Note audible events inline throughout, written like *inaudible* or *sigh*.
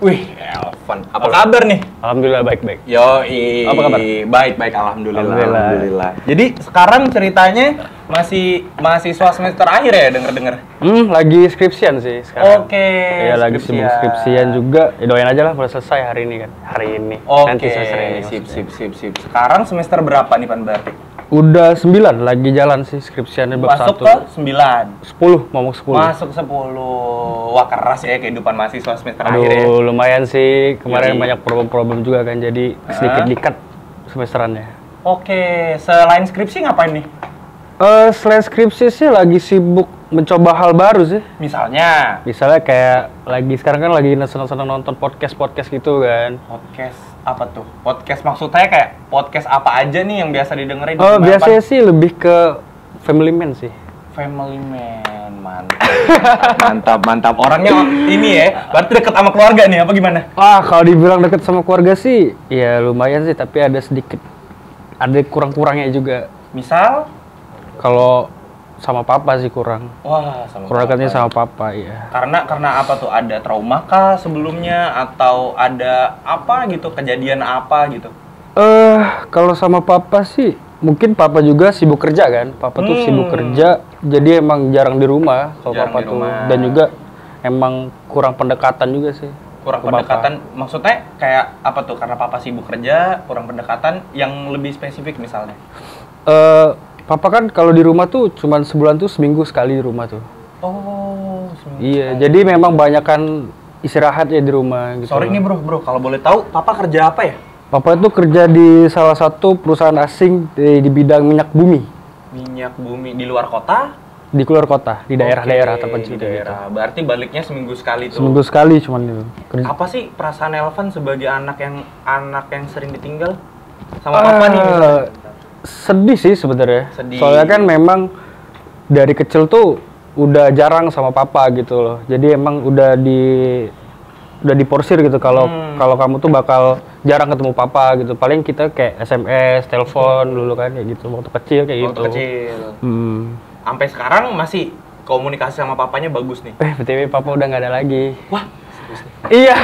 Wih, Elvan. Apa kabar nih? Alhamdulillah baik-baik. Yo, Apa kabar? Baik, baik. Alhamdulillah. Alhamdulillah. Jadi sekarang ceritanya masih mahasiswa semester akhir ya denger-denger? Hmm, lagi skripsian sih sekarang. Oke, Iya, lagi sibuk skripsian juga. Ya, doain aja lah udah selesai hari ini kan. Hari ini. Oke, semester ini. sip, sip, sip, sip. Sekarang semester berapa nih Pan berarti? Udah 9 lagi jalan sih skripsiannya bab Masuk 1. ke 9. 10, mau mau 10. Masuk 10. Wah, keras ya kehidupan mahasiswa semester akhir ya. Aduh, lumayan sih. Kemarin Yoi. banyak problem-problem juga kan. Jadi sedikit dikat semesterannya. Oke, selain skripsi ngapain nih? Eh, selain skripsi sih lagi sibuk mencoba hal baru sih. Misalnya Misalnya kayak lagi sekarang kan lagi seneng-seneng nonton podcast-podcast gitu kan. podcast apa tuh? Podcast maksudnya kayak podcast apa aja nih yang biasa didengerin? Oh, Gimana, biasanya Pan? sih lebih ke family man sih. Family Man, mantap. *laughs* mantap, mantap. Orangnya ini ya, berarti deket sama keluarga nih, apa gimana? Wah, kalau dibilang deket sama keluarga sih, ya lumayan sih, tapi ada sedikit, ada kurang-kurangnya juga. Misal, Kalau sama papa sih kurang. wah sama Kurang papa. sama papa, iya. Karena karena apa tuh? Ada trauma kah sebelumnya atau ada apa gitu kejadian apa gitu? Eh, kalau sama papa sih, mungkin papa juga sibuk kerja kan. Papa tuh Hmm. sibuk kerja, jadi emang jarang di rumah kalau papa di tuh. rumah. Dan juga emang kurang pendekatan juga sih. Kurang ke papa. pendekatan, maksudnya kayak apa tuh? Karena papa sibuk kerja, kurang pendekatan yang lebih spesifik misalnya. Eh, papa kan kalau di rumah tuh cuman sebulan tuh seminggu sekali di rumah tuh. Oh, seminggu Iya, sekali. jadi memang banyak kan istirahat ya di rumah gitu. Sorry nih bro, bro, kalau boleh tahu, papa kerja apa ya? Papa itu kerja di salah satu perusahaan asing di, di bidang minyak bumi Minyak bumi di luar kota? di keluar kota, di daerah-daerah terpencil di gitu. daerah. Berarti baliknya seminggu sekali tuh. Seminggu sekali cuman itu. Kerja. Apa sih perasaan Elvan sebagai anak yang anak yang sering ditinggal sama papa nih? misalnya? Sedih sih sebenarnya. Soalnya kan memang dari kecil tuh udah jarang sama papa gitu loh. Jadi emang udah di udah diporsir gitu kalau Hmm. kalau kamu tuh bakal jarang ketemu papa gitu. Paling kita kayak SMS, telepon dulu kan kayak gitu waktu kecil kayak Waktu gitu. kecil. Hmm. Sampai sekarang masih komunikasi sama papanya bagus nih. Eh, BTW papa udah nggak ada lagi. Wah. Iya.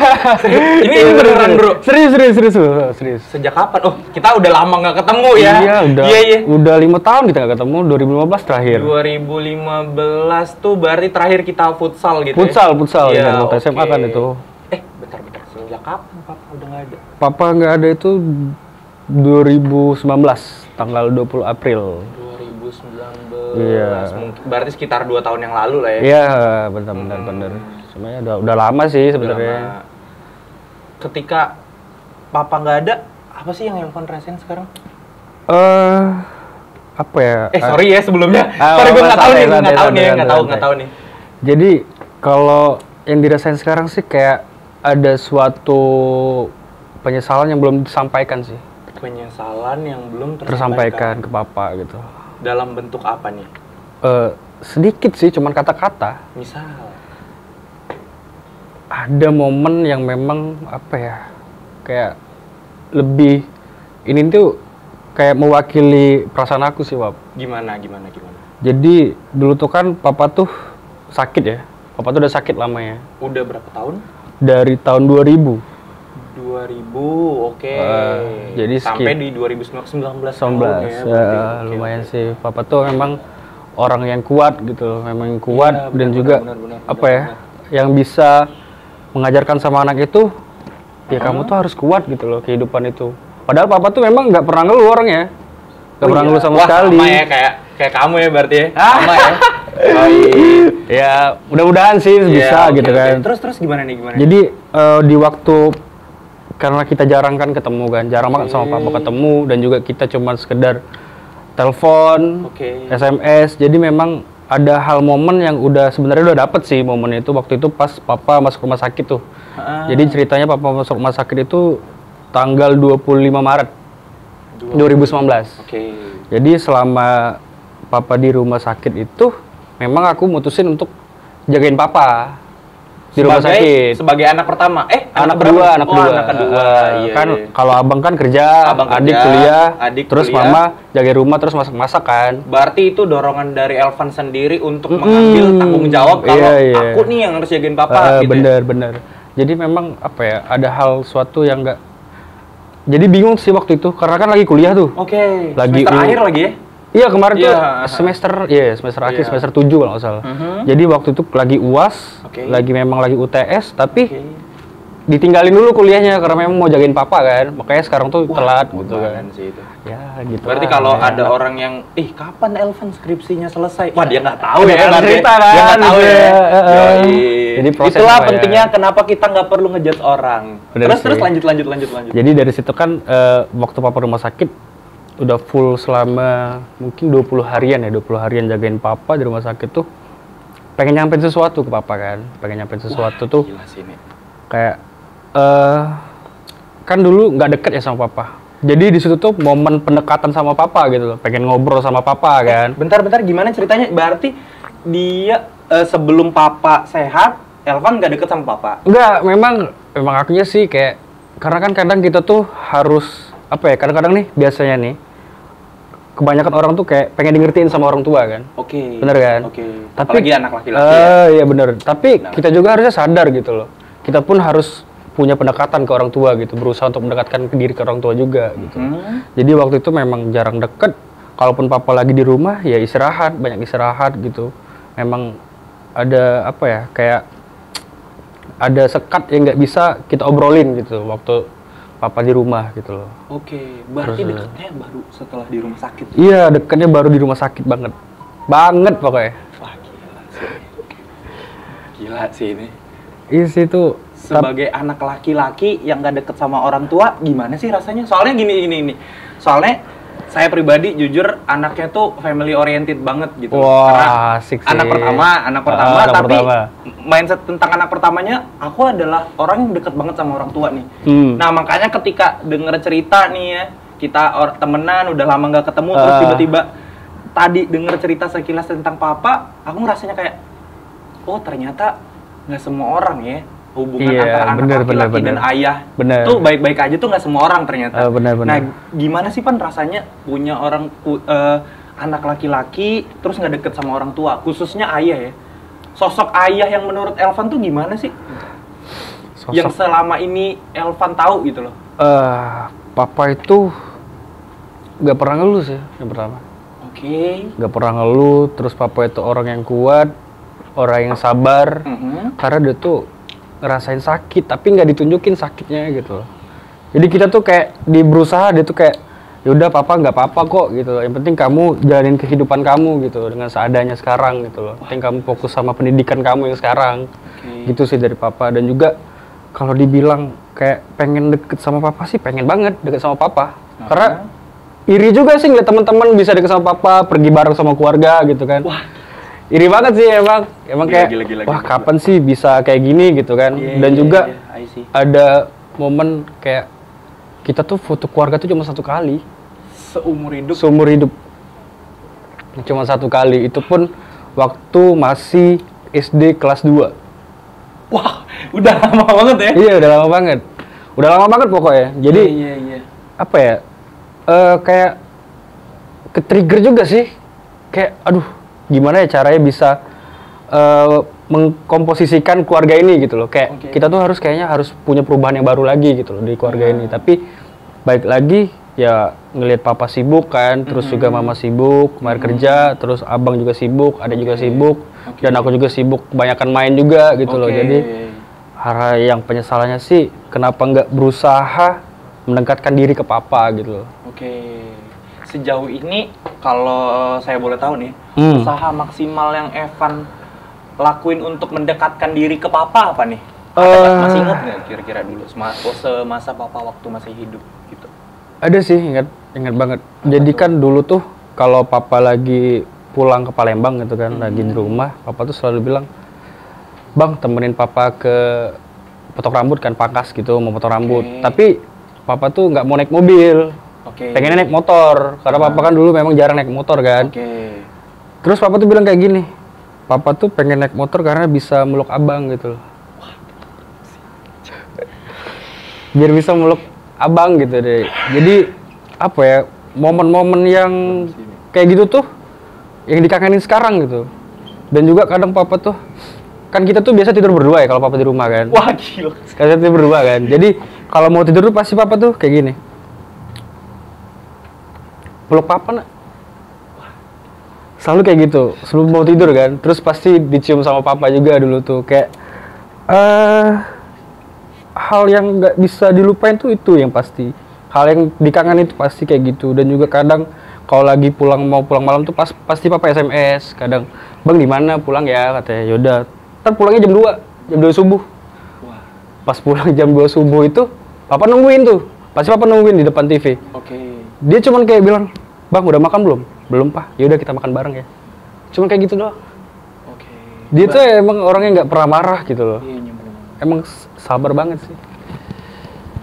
Ini beneran, bro? Serius, serius, serius, serius. serius. Sejak kapan? Oh, kita udah lama nggak ketemu ya? Iya, udah. Iya, iya. Udah lima tahun kita nggak ketemu. 2015 terakhir. 2015 tuh berarti terakhir kita futsal gitu Futsal, ya? futsal. Iya, ya, waktu SMA kan itu. Eh, bentar, bentar. Sejak kapan papa udah nggak ada? Papa nggak ada itu 2019 tanggal 20 April. 2019. Iya. Mungkin, berarti sekitar 2 tahun yang lalu lah ya. Iya, benar benar benar. Sebenarnya udah udah lama sih sebenarnya. Ketika papa nggak ada, apa sih yang Elvan rasain sekarang? Eh apa ya? Eh, sorry ya sebelumnya. Ah, sorry gue nggak tahu nih, nggak tahu nih, nggak tahu, nggak tahu nih. Jadi kalau yang dirasain sekarang sih kayak ada suatu penyesalan yang belum disampaikan sih. Penyesalan yang belum Tersampaikan ke papa gitu. Dalam bentuk apa nih? Eh sedikit sih, cuman kata-kata. Misal. Ada momen yang memang apa ya? Kayak lebih ini tuh kayak mewakili perasaan aku sih, Wap. Gimana, gimana, gimana? Jadi dulu tuh kan papa tuh sakit ya. Papa tuh udah sakit lama ya. Udah berapa tahun? Dari tahun 2000. 2000, oke. Eh, jadi sampai skip. di 2019 19 tahun ya. Oke, lumayan oke. sih papa tuh memang orang yang kuat gitu memang kuat Iya, dan benar, juga benar, benar, apa benar, ya yang bisa mengajarkan sama anak itu ya kamu tuh harus kuat gitu loh kehidupan itu padahal papa tuh memang nggak pernah ngeluh orangnya nggak Oh pernah iya. ngeluh sama Wah, sekali Sama ya kayak kayak kamu ya berarti ya. *laughs* Sama ya. Oh, iya. ya mudah-mudahan sih bisa Iya, oke, gitu kan Terus terus gimana nih gimana? jadi eh, di waktu karena kita jarang kan ketemu kan jarang banget sama papa ketemu dan juga kita cuman sekedar telepon Oke. SMS. Jadi memang ada hal momen yang udah sebenarnya udah dapet sih momen itu waktu itu pas papa masuk rumah sakit tuh. Ah, Jadi ceritanya papa masuk rumah sakit itu tanggal 25 Maret 2019. Oke. Jadi selama papa di rumah sakit itu memang aku mutusin untuk jagain papa di rumah Sebagai- sakit. Sebagai anak pertama. Eh, Anak berapa? kedua, anak Oh, kedua. anak kedua. Eh, iya, kan iya. kalau abang kan kerja, Abang adik kerja, kuliah, adik terus kuliah. mama jaga rumah terus masak-masak kan. Berarti itu dorongan dari Elvan sendiri untuk Mm-mm. mengambil tanggung jawab kalau Iya, iya. aku nih yang harus jagain papa Eh, gitu. ya? bener bener. jadi memang apa ya ada hal suatu yang nggak jadi bingung sih waktu itu karena kan lagi kuliah tuh Oke. Lagi semester U- akhir lagi ya? Iya kemarin tuh Iya. semester iya semester akhir Iya. semester 7 kalau nggak salah. Mhm. Jadi waktu itu lagi UAS, Oke. lagi memang lagi UTS tapi Oke. ditinggalin dulu kuliahnya karena memang mau jagain papa kan. Makanya sekarang tuh Wah, telat gitu kan. sih itu. Ya gitu. Berarti lah, kalau ya. ada orang yang, ih kapan Elvan skripsinya selesai? Wah dia nggak tahu ya, nggak berarti. cerita dia nggak kan, tahu gitu ya. ya. Jadi proses Itulah ya? pentingnya kenapa kita nggak perlu ngejudge orang. Bener terus sih. terus lanjut lanjut lanjut lanjut. Jadi dari situ kan eh, waktu papa rumah sakit udah full selama mungkin 20 harian ya, 20 harian jagain papa di rumah sakit tuh pengen nyampein sesuatu ke papa kan. Pengen nyampein sesuatu tuh Gila sih ini. kayak eh kan dulu nggak deket ya sama papa. Jadi di situ tuh momen pendekatan sama papa gitu loh. Pengen ngobrol sama papa kan. Bentar-bentar gimana ceritanya? Berarti dia eh, sebelum papa sehat, Elvan nggak deket sama papa. Enggak, memang memang akunya sih kayak karena kan kadang kita tuh harus apa ya? Kadang-kadang nih biasanya nih kebanyakan orang tuh kayak pengen di ngertiin sama orang tua kan. Oke. Bener kan? Oke. Tapi Apalagi anak laki-laki ya. Eh, iya bener. Tapi Benar. kita juga harusnya sadar gitu loh. Kita pun harus punya pendekatan ke orang tua gitu, berusaha untuk mendekatkan ke diri ke orang tua juga gitu. Hmm. Jadi waktu itu memang jarang deket. Kalaupun papa lagi di rumah, ya istirahat, banyak istirahat gitu. Memang ada apa ya, kayak ada sekat yang nggak bisa kita obrolin gitu waktu papa di rumah gitu loh. Oke, berarti Terus, deketnya baru setelah di rumah sakit. Iya, deketnya baru di rumah sakit banget, banget pokoknya. Wah, gila sih. Gila sih ini. Iya sih itu. Sebagai anak laki-laki yang gak deket sama orang tua, gimana sih rasanya? Soalnya gini, gini, gini. Soalnya saya pribadi jujur anaknya tuh family oriented banget gitu. Wah, Karena asik sih. anak pertama, anak pertama, anak tapi pertama. mindset tentang anak pertamanya, aku adalah orang yang deket banget sama orang tua nih. Hmm. Nah makanya ketika denger cerita nih ya, kita or- temenan udah lama nggak ketemu, terus Ah. tiba-tiba tadi denger cerita sekilas tentang papa, aku ngerasanya kayak, oh ternyata nggak semua orang ya hubungan Iya, antara anak bener, bener, laki-laki dan bener. ayah Bener. tuh baik-baik aja tuh nggak semua orang ternyata. Ah, bener, bener. Nah gimana sih pan rasanya punya orang eh, anak laki-laki terus nggak deket sama orang tua, khususnya ayah ya. Sosok ayah yang menurut Elvan tuh gimana sih? Sosok yang selama ini Elvan tahu gitu loh. eh papa itu nggak pernah ngeluh sih yang pertama. Oke. nggak pernah ngeluh terus papa itu orang yang kuat orang yang sabar Mhm. karena dia tuh ngerasain sakit tapi nggak ditunjukin sakitnya gitu loh. Jadi kita tuh kayak di berusaha dia tuh kayak yaudah papa nggak apa-apa kok gitu loh. Yang penting kamu jalanin kehidupan kamu gitu dengan seadanya sekarang gitu loh. Yang penting kamu fokus sama pendidikan kamu yang sekarang. Oke. gitu sih dari papa. Dan juga kalau dibilang kayak pengen deket sama papa sih pengen banget deket sama papa. Karena iri juga sih ngeliat teman-teman bisa deket sama papa pergi bareng sama keluarga gitu kan. Wah. Iri banget sih emang. Emang Gila, kayak gila, gila, wah gila. kapan sih bisa kayak gini? gitu kan. Iya, dan iya, juga iya, I see. ada momen kayak kita tuh foto keluarga tuh cuma satu kali. Seumur hidup. Seumur hidup. Cuma satu kali. Itu pun waktu masih SD kelas 2 wah udah lama banget ya? Iya udah lama banget. Udah lama banget pokoknya. Jadi iya iya apa ya? Eh kayak ke trigger juga sih. Kayak aduh gimana ya caranya bisa eh mengkomposisikan keluarga ini gitu loh kayak Oke. kita tuh harus kayaknya harus punya perubahan yang baru lagi gitu loh di keluarga ini tapi baik lagi ya ngelihat papa sibuk kan terus juga mama sibuk kemarin kerja terus abang juga sibuk ada juga sibuk Oke. dan aku juga sibuk kebanyakan main juga gitu loh Oke. jadi hal yang penyesalannya sih kenapa nggak berusaha mendekatkan diri ke papa gitu loh. Oke. Sejauh ini kalau saya boleh tahu nih, Hmm. usaha maksimal yang Evan lakuin untuk mendekatkan diri ke papa apa nih? Nggak? masih ingat nggak kira-kira dulu sema- semasa papa waktu masih hidup gitu? Ada sih ingat ingat banget. Jadi kan dulu tuh kalau papa lagi pulang ke Palembang gitu kan, lagi di rumah, papa tuh selalu bilang, "Bang, temenin papa ke potong rambut kan pangkas gitu, mau potong rambut." Tapi papa tuh nggak mau naik mobil. Oke. Pengennya naik motor, karena papa kan dulu memang jarang naik motor kan. Oke. Terus papa tuh bilang kayak gini, papa tuh pengen naik motor karena bisa meluk abang gitu loh. Biar bisa meluk abang gitu deh. Jadi apa ya, momen-momen yang kayak gitu tuh yang dikangenin sekarang gitu. Dan juga kadang papa tuh kan kita tuh biasa tidur berdua ya kalau papa di rumah kan Wah gila. kita tidur berdua kan jadi kalau mau tidur tuh pasti papa tuh kayak gini peluk papa nak. Selalu kayak gitu sebelum mau tidur kan. Terus pasti dicium sama papa juga dulu tuh kayak eh hal yang nggak bisa dilupain tuh itu yang pasti. Hal yang dikangen itu pasti kayak gitu. Dan juga kadang kalau lagi pulang mau pulang malam tuh pas pasti papa SMS kadang bang di mana? Pulang ya katanya. Yaudah ntar pulangnya jam 2 jam 2 subuh. Pas pulang jam 2 subuh itu papa nungguin tuh. Pasti papa nungguin di depan TV Oke. Dia cuman kayak bilang bang udah makan belum? Belum pak. Yaudah kita makan bareng ya. Cuman kayak gitu doang. Oke. dia tuh emang orangnya nggak pernah marah gitu loh. Iya nyambung. emang sabar banget sih.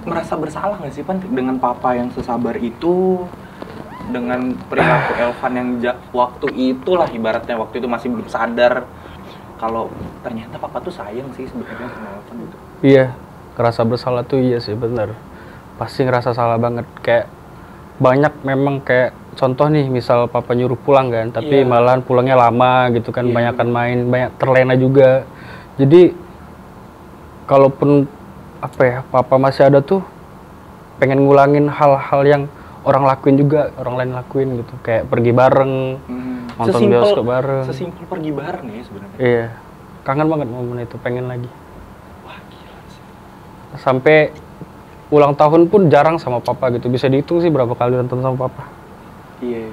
Merasa bersalah nggak sih pan dengan papa yang sesabar itu? Dengan perilaku *sighs* Elvan yang ja- waktu itulah ibaratnya waktu itu masih belum sadar kalau ternyata papa tuh sayang sih sebenarnya sama Elvan gitu. iya ngerasa bersalah tuh iya sih bener. Pasti ngerasa salah banget kayak banyak memang kayak contoh nih misal papa nyuruh pulang kan tapi Iya. malahan pulangnya lama gitu kan Iya, banyakan main banyak terlena juga jadi kalaupun apa ya papa masih ada tuh pengen ngulangin hal-hal yang orang lakuin juga orang lain lakuin gitu kayak pergi bareng Hmm. Nonton bioskop bareng. Sesimpel pergi bareng ya sebenarnya. iya kangen banget momen itu pengen lagi Wah gila sih. sampai ulang tahun pun jarang sama papa gitu bisa dihitung sih berapa kali nonton sama papa Iya.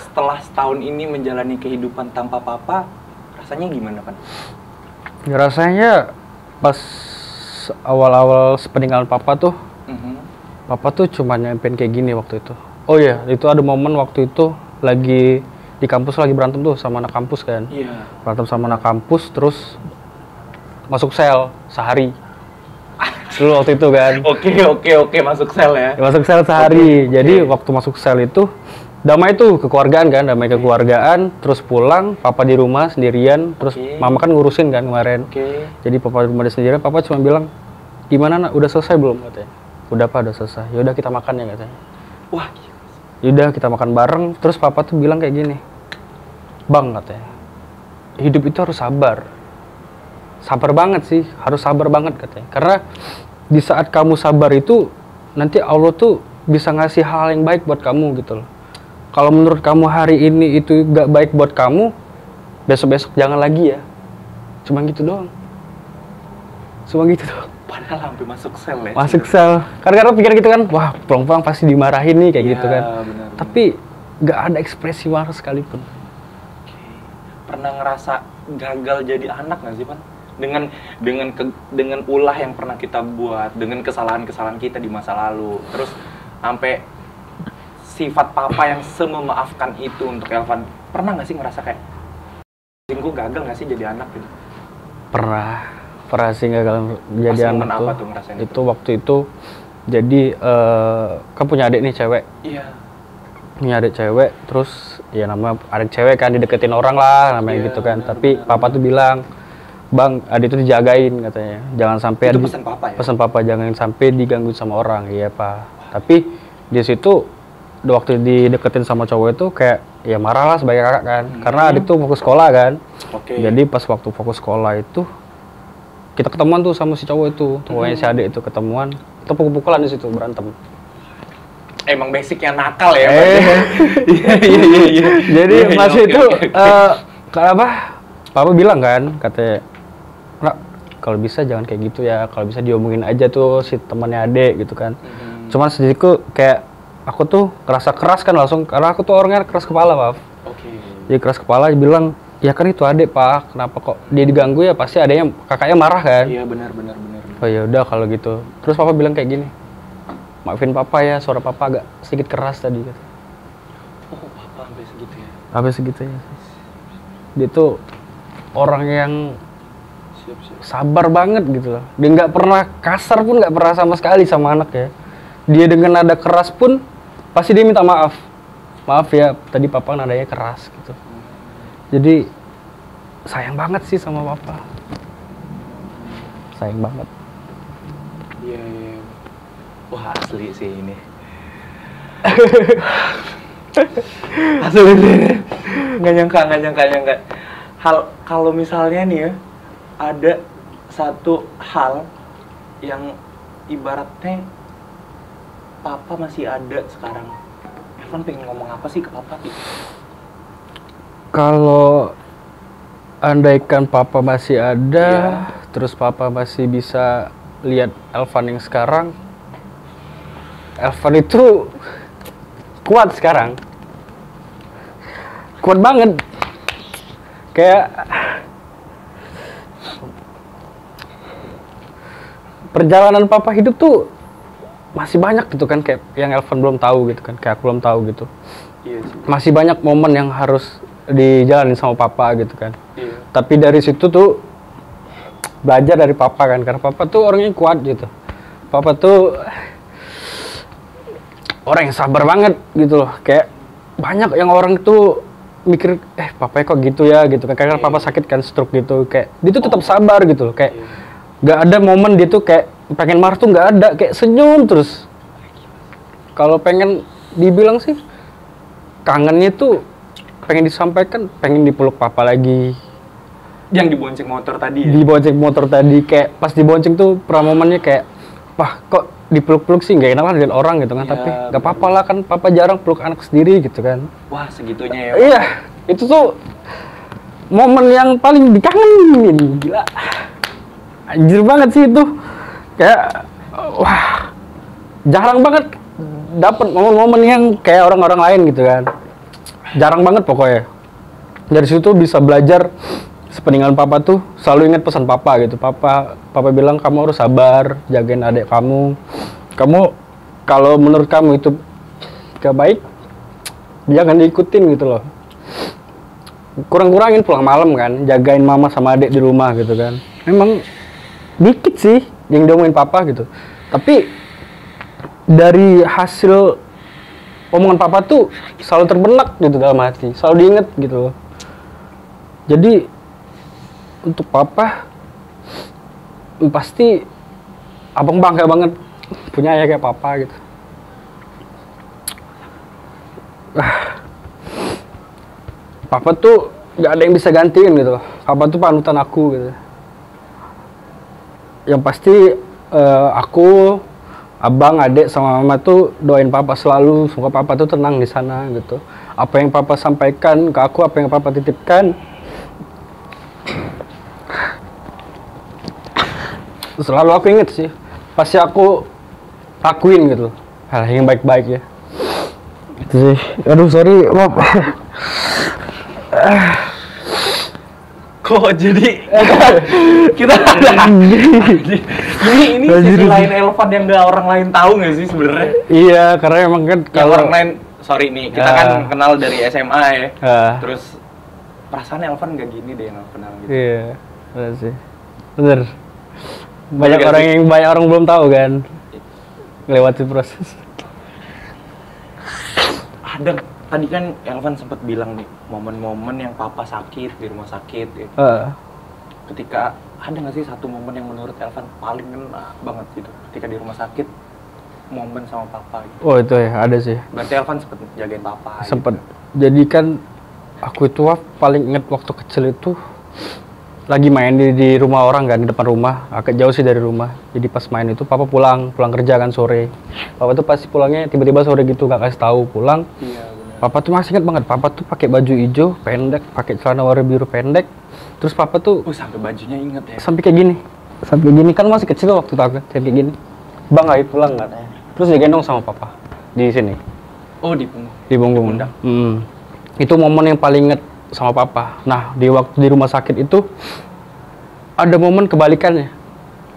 Setelah setahun ini menjalani kehidupan tanpa papa, rasanya gimana kan? Ya, rasanya pas awal-awal sepeninggalan papa tuh Mhm. papa tuh cuma nyampein kayak gini waktu itu oh iya itu ada momen waktu itu lagi di kampus lagi berantem tuh sama anak kampus kan Iya. berantem sama anak kampus terus masuk sel sehari dulu waktu itu kan *laughs* Oke oke oke masuk sel ya. Ya, masuk sel sehari. Oke, Jadi waktu masuk sel itu damai tuh kekeluargaan kan, damai kekeluargaan, terus pulang, papa di rumah sendirian, terus Oke. mama kan ngurusin kan kemarin. Oke. Jadi papa di rumah dia sendirian, papa cuma bilang, "Gimana nak? Udah selesai belum?" katanya. "Udah, Pak, udah selesai." "Yaudah kita makan ya," katanya. Wah. Yaudah kita makan bareng, terus papa tuh bilang kayak gini. "Bang," katanya. "Hidup itu harus sabar." Sabar banget sih, harus sabar banget katanya. Karena di saat kamu sabar itu nanti Allah tuh bisa ngasih hal yang baik buat kamu gitu loh. Kalau menurut kamu hari ini itu gak baik buat kamu, besok-besok jangan lagi ya. Cuma gitu doang. Cuma gitu doang. Padahal sampai masuk sel ya. Masuk sel. Kadang-kadang pikir gitu kan, wah pulang-pulang pasti dimarahin nih kayak Iya, gitu kan. benar. Tapi gak ada ekspresi marah sekalipun. Pernah ngerasa gagal jadi anak nggak sih pan? Dengan dengan ke- dengan ulah yang pernah kita buat, dengan kesalahan-kesalahan kita di masa lalu, terus sampai sifat papa yang sememaafkan itu untuk Elvan, pernah nggak sih ngerasa kayak gue gagal nggak sih jadi anak gitu? Pernah, pernah sih gagal jadi Pas anak apa tuh. tuh ngerasain itu? itu? waktu itu jadi eh kan punya adik nih cewek, Iya. punya adik cewek, terus ya nama adik cewek kan dideketin orang lah namanya Iya, gitu kan. benar, Tapi papa tuh bilang, bang adik itu dijagain katanya, jangan sampai Itu pesan papa ya? pesan papa jangan sampai diganggu sama orang, iya pak. Tapi di situ di waktu dideketin sama cowok itu kayak ya marah lah sebagai kakak kan, karena adik tuh fokus sekolah kan. Oke. Jadi pas waktu fokus sekolah itu kita ketemuan tuh sama si cowok itu, cowoknya si adik itu ketemuan, kita pukul-pukulan di situ berantem. emang basicnya nakal ya. Eh. Pak? *laughs* Iya iya iya. iya. Jadi Iya, iya, oke, itu eh kenapa? Papa bilang kan, katanya, "Nak, kalau bisa jangan kayak gitu ya. Kalau bisa diomongin aja tuh si temannya adik gitu kan." Mhm. Cuman sedikitku kayak aku tuh kerasa keras kan langsung karena aku tuh orangnya keras kepala, Pak. Oke. Jadi keras kepala dia bilang, "Ya kan itu adik, Pak. Kenapa kok dia diganggu ya? Pasti adanya kakaknya marah kan." Iya benar benar benar. Oh ya udah kalau gitu. Terus papa bilang kayak gini. Maafin papa ya, suara papa agak sedikit keras tadi gitu. Oh, papa sampai segitu ya. Apa segitunya? Dia tuh orang yang. Sabar banget gitu loh. Dia nggak pernah kasar pun nggak pernah sama sekali sama anak ya. Dia dengan nada keras pun pasti dia minta maaf. Maaf ya, tadi papa nadanya keras gitu. Jadi sayang banget sih sama papa. Sayang banget. Iya iya. iya. Wah asli sih ini. *laughs* asli ini. Nggak nyangka nggak nyangka nyangka. hal kalau misalnya nih ya ada satu hal yang ibaratnya papa masih ada sekarang. Evan pengen ngomong apa sih ke papa gitu Kalau andaikan papa masih ada, Iya. terus papa masih bisa lihat Elvan yang sekarang, Elvan itu kuat sekarang, kuat banget, kayak perjalanan papa hidup tuh masih banyak gitu kan kayak yang Elvan belum tahu gitu kan kayak aku belum tahu gitu. Iya sih. Masih banyak momen yang harus dijalanin sama papa gitu kan. Iya. Tapi dari situ tuh belajar dari papa kan karena papa tuh orangnya kuat gitu. Papa tuh orang yang sabar banget gitu loh. Kayak banyak yang orang tuh mikir eh papa kok gitu ya? gitu kan karena Iya. papa sakit kan stroke gitu. Kayak dia tuh tetap sabar gitu loh. Kayak Iya. Nggak ada momen dia tuh kayak pengen marah tuh nggak ada kayak senyum terus. Kalau pengen dibilang sih kangennya tuh pengen disampaikan pengen dipeluk papa lagi. Yang dibonceng motor tadi ya? Di bonceng motor tadi kayak pas dibonceng tuh pernah momennya kayak wah kok dipeluk-peluk sih? Nggak enak lah lihat orang gitu kan. Iya, tapi nggak apa-apa lah kan papa jarang peluk anak sendiri gitu kan. Wah segitunya ya iya itu tuh momen yang paling dikangenin. Gila anjir banget sih itu. Kayak wah jarang banget dapat momen-momen yang kayak orang-orang lain gitu kan. Jarang banget pokoknya. Dari situ bisa belajar sepeninggalan papa tuh selalu ingat pesan papa gitu. Papa papa bilang kamu harus sabar jagain adik kamu. Kamu kalau menurut kamu itu gak baik jangan diikutin gitu loh. Kurang-kurangin pulang malam kan jagain mama sama adik di rumah gitu kan. Emang dikit sih yang diomongin papa gitu tapi dari hasil omongan papa tuh selalu terbenak gitu dalam hati selalu diinget gitu loh jadi untuk papa *sniffs* pasti abang bangga banget punya ayah kayak papa gitu papa tuh gak ada yang bisa gantiin gitu loh. Papa tuh panutan aku gitu. Yang pasti eh, aku, abang, adik sama mama tuh doain papa selalu, semoga papa tuh tenang di sana gitu. Apa yang papa sampaikan ke aku, apa yang papa titipkan, selalu aku inget sih. Pasti aku lakuin gitu. Hal yang baik-baik ya. Itu sih. Aduh sorry, maaf. *laughs* kok jadi *laughs* kita ada ini ini sisi lain Elvan yang gak orang lain tahu nggak sih sebenarnya Iya, karena emang kan kalau orang lain sorry nih kita Ah. kan kenal dari SMA ya Ah. terus perasaan Elvan gak gini deh yang kenal gitu Iya, bener sih. Bener. Banyak Bener orang sih? yang banyak orang belum tahu kan. Melewati proses. ada tadi kan Elvan sempat bilang nih momen-momen yang papa sakit di rumah sakit ya. Heeh. ketika ada nggak sih satu momen yang menurut Elvan paling kena banget gitu ketika di rumah sakit momen sama papa gitu. oh itu ya, ada sih. berarti Elvan sempet jagain papa gitu. Sempet. Jadi kan aku itu wah, paling inget waktu kecil itu lagi main di, di rumah orang kan di depan rumah agak jauh sih dari rumah jadi pas main itu papa pulang pulang kerja kan sore papa tuh pasti pulangnya tiba-tiba sore gitu gak kasih tahu pulang iya Papa tuh masih ingat banget, papa tuh pakai baju hijau pendek, pakai celana warna biru pendek. Terus papa tuh oh sampai bajunya inget ya sampai kayak gini. Sampai gini kan masih kecil waktu itu aku, sampai kayak gini. Bang ayo pulang katanya. Terus digendong sama papa di sini, oh di punggung di punggung. pundak. Hmm. Itu momen yang paling inget sama papa. Nah, di waktu di rumah sakit itu ada momen kebalikannya.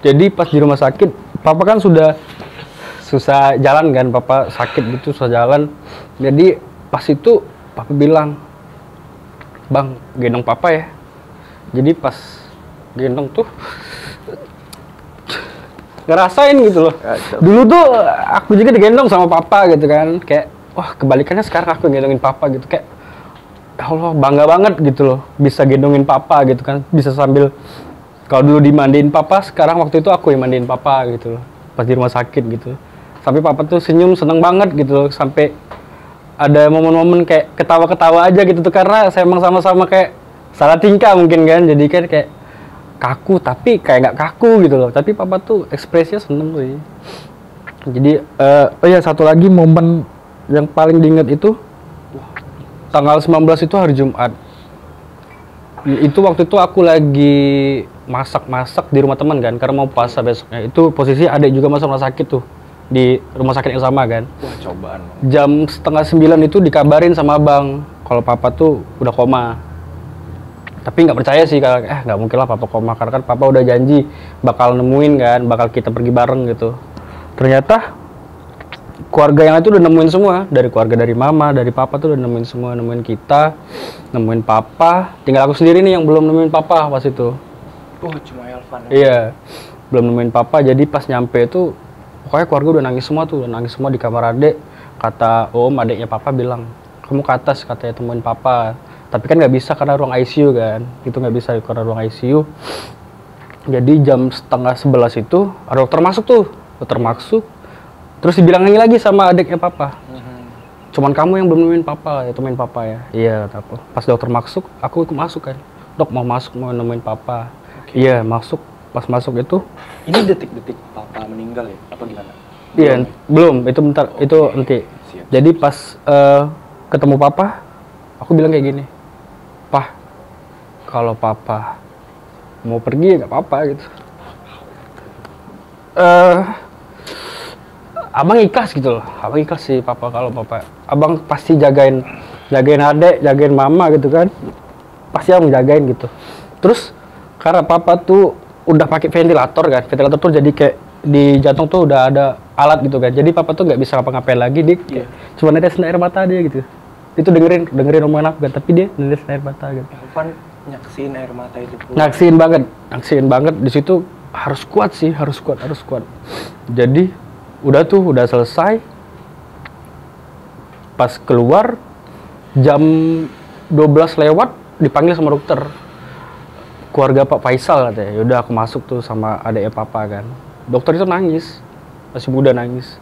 Jadi pas di rumah sakit, papa kan sudah susah jalan kan, papa sakit gitu susah jalan. Jadi pas itu papa bilang, bang gendong papa ya. Jadi pas gendong tuh ngerasain gitu loh. Dulu tuh aku juga digendong sama papa gitu kan, kayak wah kebalikannya sekarang aku gendongin papa gitu. Kayak ya Allah bangga banget gitu loh. Bisa gendongin papa gitu kan. Bisa sambil kalau dulu dimandiin papa sekarang waktu itu aku yang mandiin papa gitu loh. Pas di rumah sakit gitu. Sampai papa tuh senyum seneng banget gitu loh. Sampai ada momen-momen kayak ketawa-ketawa aja gitu tuh karena saya emang sama-sama kayak salah tingkah mungkin kan. Jadi kan kayak kaku tapi kayak nggak kaku gitu loh. Tapi papa tuh ekspresinya seneng sih jadi eh oh ya satu lagi momen yang paling diinget itu tanggal 19 itu hari Jumat. Itu waktu itu aku lagi masak-masak di rumah teman kan karena mau puasa besoknya. Itu posisi adik juga masuk rumah sakit tuh di rumah sakit yang sama kan Wah, cobaan. jam setengah sembilan itu dikabarin sama abang kalau papa tuh udah koma tapi nggak percaya sih kalau eh nggak mungkin lah papa koma karena kan papa udah janji bakal nemuin kan bakal kita pergi bareng gitu ternyata keluarga yang itu udah nemuin semua dari keluarga dari mama dari papa tuh udah nemuin semua nemuin kita nemuin papa tinggal aku sendiri nih yang belum nemuin papa pas itu Wah, cuma Elvan. ya. Iya, belum nemuin papa. Jadi pas nyampe itu, pokoknya keluarga udah nangis semua tuh, udah nangis semua di kamar adek. Kata om, adeknya papa bilang, kamu ke atas katanya temuin papa. Tapi kan nggak bisa karena ruang ICU kan, itu nggak bisa karena ruang ICU. Jadi jam setengah sebelas itu ada dokter masuk tuh, dokter masuk. Terus dibilangin lagi sama adeknya papa, Mhm. cuman kamu yang belum nemuin papa ya temuin papa ya iya kata aku pas dokter masuk aku ikut masuk kan dok mau masuk mau nemuin papa iya masuk pas masuk itu. Ini detik-detik papa meninggal ya? Apa gimana? iya belum. Itu bentar. Itu nanti. Siap. jadi pas eh, ketemu papa aku bilang kayak gini pah kalau papa mau pergi ya nggak apa-apa gitu. Eh abang ikhlas gitu loh. Abang ikhlas sih papa kalau papa. Abang pasti jagain jagain adek jagain mama gitu kan. Pasti abang jagain gitu. Terus karena papa tuh udah pakai ventilator kan ventilator tuh jadi kayak di jantung tuh udah ada alat gitu kan jadi papa tuh nggak bisa ngapa-ngapain lagi. Dia kayak cuma netesin air mata dia gitu. Itu dengerin dengerin omongan aku kan tapi dia netesin air mata gitu Elvan nyaksiin air mata itu keluar. Nyaksiin banget, nyaksiin banget. Di situ harus kuat sih, harus kuat, harus kuat. Jadi udah tuh udah selesai. Pas keluar jam 12 lewat dipanggil sama dokter. Keluarga Pak Faisal katanya. Yaudah aku masuk tuh sama adiknya papa kan. Dokter itu nangis, masih muda nangis.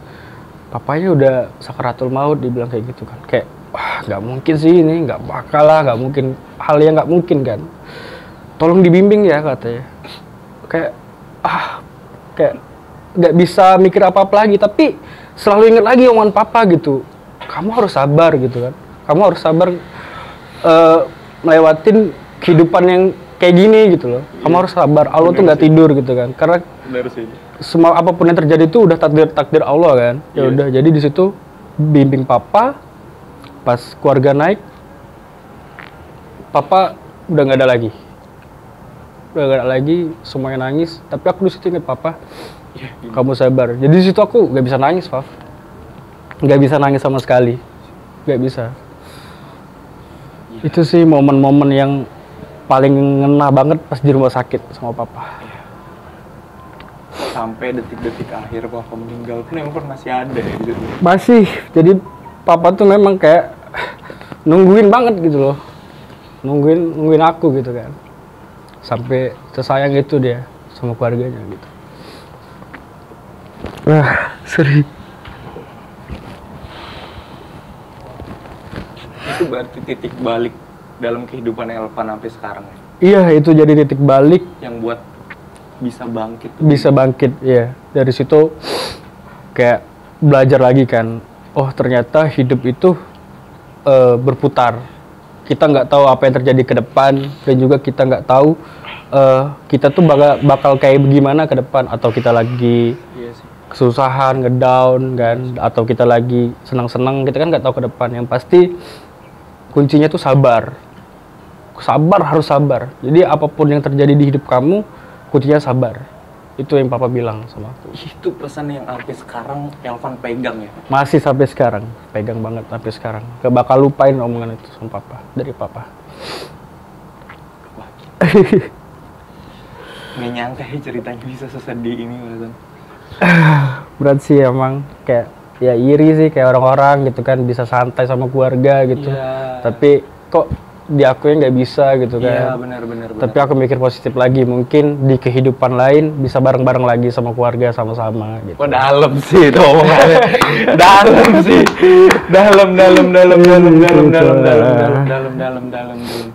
Papanya udah sakaratul maut dibilang kayak gitu kan. Kayak wah nggak mungkin sih ini, nggak bakal lah, nggak mungkin hal yang nggak mungkin kan tolong dibimbing ya katanya kayak ah kayak nggak bisa mikir apa apa lagi tapi selalu ingat lagi omongan papa gitu kamu harus sabar gitu kan kamu harus sabar eh, melewatin kehidupan yang kayak gini gitu loh. Kamu harus sabar. Allah tuh nggak tidur gitu kan. Karena Benar sih. semua apa pun yang terjadi itu udah takdir takdir Allah kan. Ya Iya. udah jadi di situ bimbing papa pas keluarga naik papa udah nggak ada lagi. Udah nggak ada lagi semuanya nangis. Tapi aku di situ inget papa Iya, kamu sabar. Jadi di situ aku nggak bisa nangis Faf. Nggak bisa nangis sama sekali. Nggak bisa. Iya. itu sih momen-momen yang paling ngena banget pas di rumah sakit sama papa. Sampai detik-detik akhir papa meninggal pun Elvan masih ada ya gitu. masih. Jadi papa tuh memang kayak nungguin banget gitu loh. Nungguin nungguin aku gitu kan. Sampai sesayang itu dia sama keluarganya gitu. Wah sedih Itu berarti titik balik dalam kehidupan Elvan sampai sekarang ya. iya itu jadi titik balik Yang buat bisa bangkit. bisa bangkit ya dari situ kayak belajar lagi kan oh ternyata hidup itu eh, berputar kita nggak tahu apa yang terjadi ke depan dan juga kita nggak tahu eh, kita tuh bakal bakal kayak bagaimana ke depan atau kita lagi Iya sih. kesusahan ngedown kan atau kita lagi senang-senang kita kan nggak tahu ke depan yang pasti kuncinya tuh sabar sabar harus sabar. Jadi apa pun yang terjadi di hidup kamu kuncinya sabar. Itu yang papa bilang sama aku. Itu pesan yang sampai sekarang Elvan pegang ya. masih sampai sekarang. Pegang banget sampai sekarang. Gak bakal lupain omongan itu sama papa dari papa. Wah. *laughs* Nggak nyangka ya ceritanya bisa sesedih ini *sighs* berat sih emang. Kayak ya iri sih kayak orang-orang gitu kan bisa santai sama keluarga gitu. Iya. tapi kok diakuin nggak bisa gitu Iya kan benar-benar. tapi aku mikir positif lagi mungkin di kehidupan lain bisa bareng-bareng lagi sama keluarga sama-sama gitu Wah dalam sih itu omongannya. *laughs* dalam sih. Dalam dalam dalam dalam dalam dalam dalam dalam dalam dalam dalam dalam.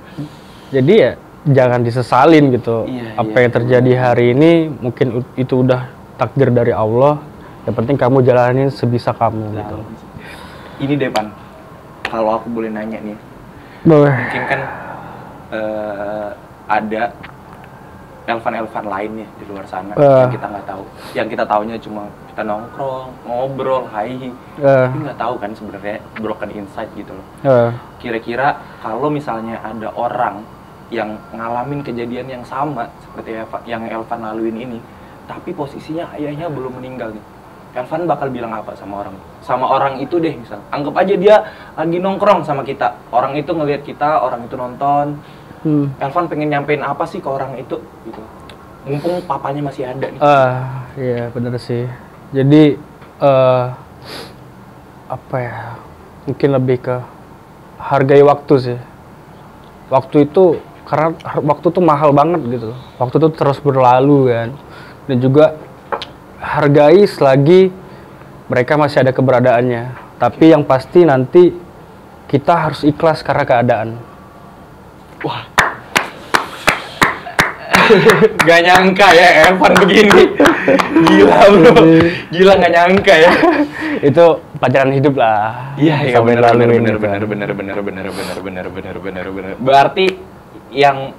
jadi ya jangan disesalin gitu Iya, apa iya. yang terjadi hari ini mungkin itu udah takdir dari Allah yang penting kamu jalanin sebisa kamu gitu Ini deh pan, kalau aku boleh nanya nih, Boleh. mungkin kan eh, ada elvan-elvan lain nih di luar sana Eh. yang kita nggak tahu. Yang kita taunya cuma kita nongkrong, ngobrol, hai, Eh, tapi nggak tahu kan sebenarnya broken insight gitu loh. eh, Kira-kira kalau misalnya ada orang yang ngalamin kejadian yang sama seperti yang Elvan laluin ini, tapi posisinya ayahnya belum meninggal nih. Elvan bakal bilang apa sama orang? Sama orang itu deh misal. Anggap aja dia lagi nongkrong sama kita. Orang itu ngelihat kita, orang itu nonton. hmm. Elvan pengen nyampein apa sih ke orang itu gitu. Mumpung papanya masih ada nih. Ah, iya bener sih. Jadi eh apa ya? Mungkin lebih ke hargai waktu sih. Waktu itu karena waktu tuh mahal banget gitu. Waktu tuh terus berlalu kan. Dan juga hargai selagi mereka masih ada keberadaannya. Tapi yang pasti nanti kita harus ikhlas karena keadaan. Wah. *laughs* Gak nyangka ya Evan begini. Gila bro. Gila gak nyangka ya. itu pelajaran hidup lah. Iya iya benar benar benar benar benar benar benar benar benar benar benar benar. Berarti yang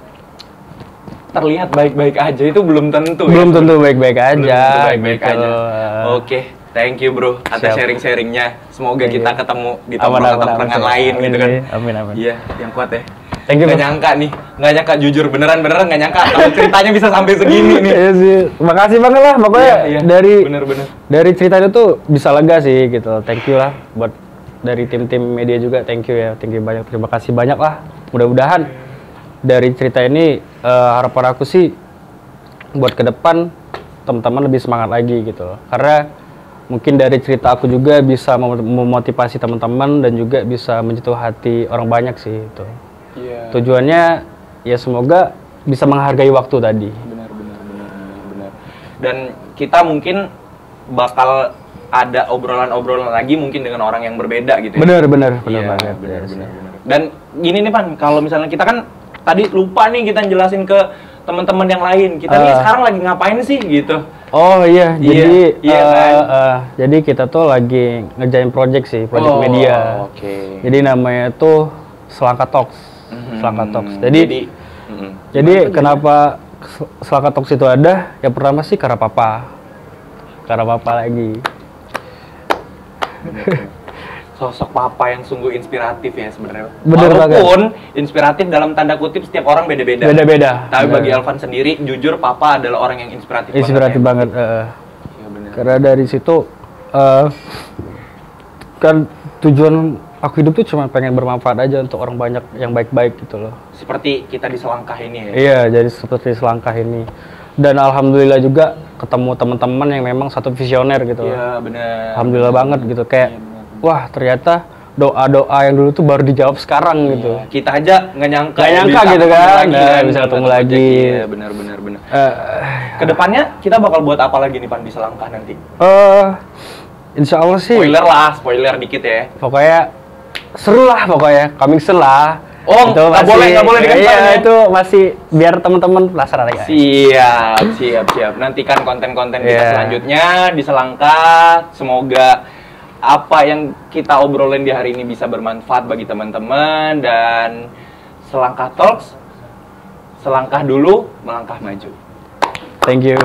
terlihat baik-baik aja itu belum tentu ya. Belum tentu baik-baik Belum aja. tentu baik-baik gitu. aja. Oke, thank you bro atas Siap. sharing-sharingnya. Semoga Thank kita you. ketemu di tongkrongan-tongkrongan aman. lain Amin, gitu kan. Amin, amin. Iya, yang kuat ya. Thank you, Nggak Bro. nyangka nih, nggak nyangka jujur beneran beneran nggak nyangka kalau *laughs* ceritanya bisa sampai segini nih. Iya sih. Makasih banget lah pokoknya Iya, iya. dari bener-bener. dari cerita itu tuh bisa lega sih gitu. Thank you lah buat dari tim-tim media juga thank you ya. Thank you banyak. Terima kasih banyak lah. Mudah-mudahan dari cerita ini eh, harapan aku sih buat ke depan teman-teman lebih semangat lagi gitu loh. Karena mungkin dari cerita aku juga bisa mem- memotivasi teman-teman dan juga bisa menyentuh hati orang banyak sih itu. Iya. Tujuannya ya semoga bisa menghargai waktu tadi. benar benar benar benar benar dan kita mungkin bakal ada obrolan-obrolan lagi mungkin dengan orang yang berbeda gitu ya Bener bener bener Iya, banget. benar benar benar dan gini nih pan kalau misalnya kita kan tadi lupa nih kita jelasin ke teman-teman yang lain kita nih Ah. sekarang lagi ngapain sih gitu Oh iya, Iya, jadi iya eh, kan? eh, jadi kita tuh lagi ngerjain project sih, project Oh, media. oke Jadi namanya tuh Selangka Talks. Mhm. Selangka Talks. Jadi jadi, mhm. kenapa Sel- Selangka Talks itu ada? Yang pertama sih karena papa. Karena papa lagi. Sosok papa yang sungguh inspiratif ya sebenarnya Bener walaupun inspiratif dalam tanda kutip setiap orang beda-beda Beda-beda. tapi Bener. bagi Alvan sendiri jujur papa adalah orang yang inspiratif Inspiratif banget banget. ya. Iya, bener. Karena dari situ eh, kan tujuan aku hidup tuh cuma pengen bermanfaat aja untuk orang banyak yang baik-baik gitu loh. seperti kita di selangkah ini ya Iya, jadi seperti selangkah ini. Dan alhamdulillah juga ketemu teman-teman yang memang satu visioner gitu. Iya benar. Alhamdulillah banget gitu kayak benar. Wah ternyata doa-doa yang dulu tuh baru dijawab sekarang gitu. Iya, Kita aja nggak nyangka. Nggak nyangka gitu kan, lagi nah, bisa ketemu lagi. Iya benar benar benar. Eh, Ke depannya kita bakal buat apa lagi nih pan di selangkah nanti? eh, insya Allah sih Spoiler lah, spoiler dikit ya. pokoknya seru lah pokoknya coming soon lah. Oh, Itu nggak masih- boleh- nggak boleh dikasih Iya, ya? itu masih biar teman-teman penasaran aja. Siap, siap, siap. Nantikan konten-konten kita Iya. selanjutnya di selangkah. Semoga apa yang kita obrolin di hari ini bisa bermanfaat bagi teman-teman dan selangkah talks selangkah dulu melangkah maju. Thank you.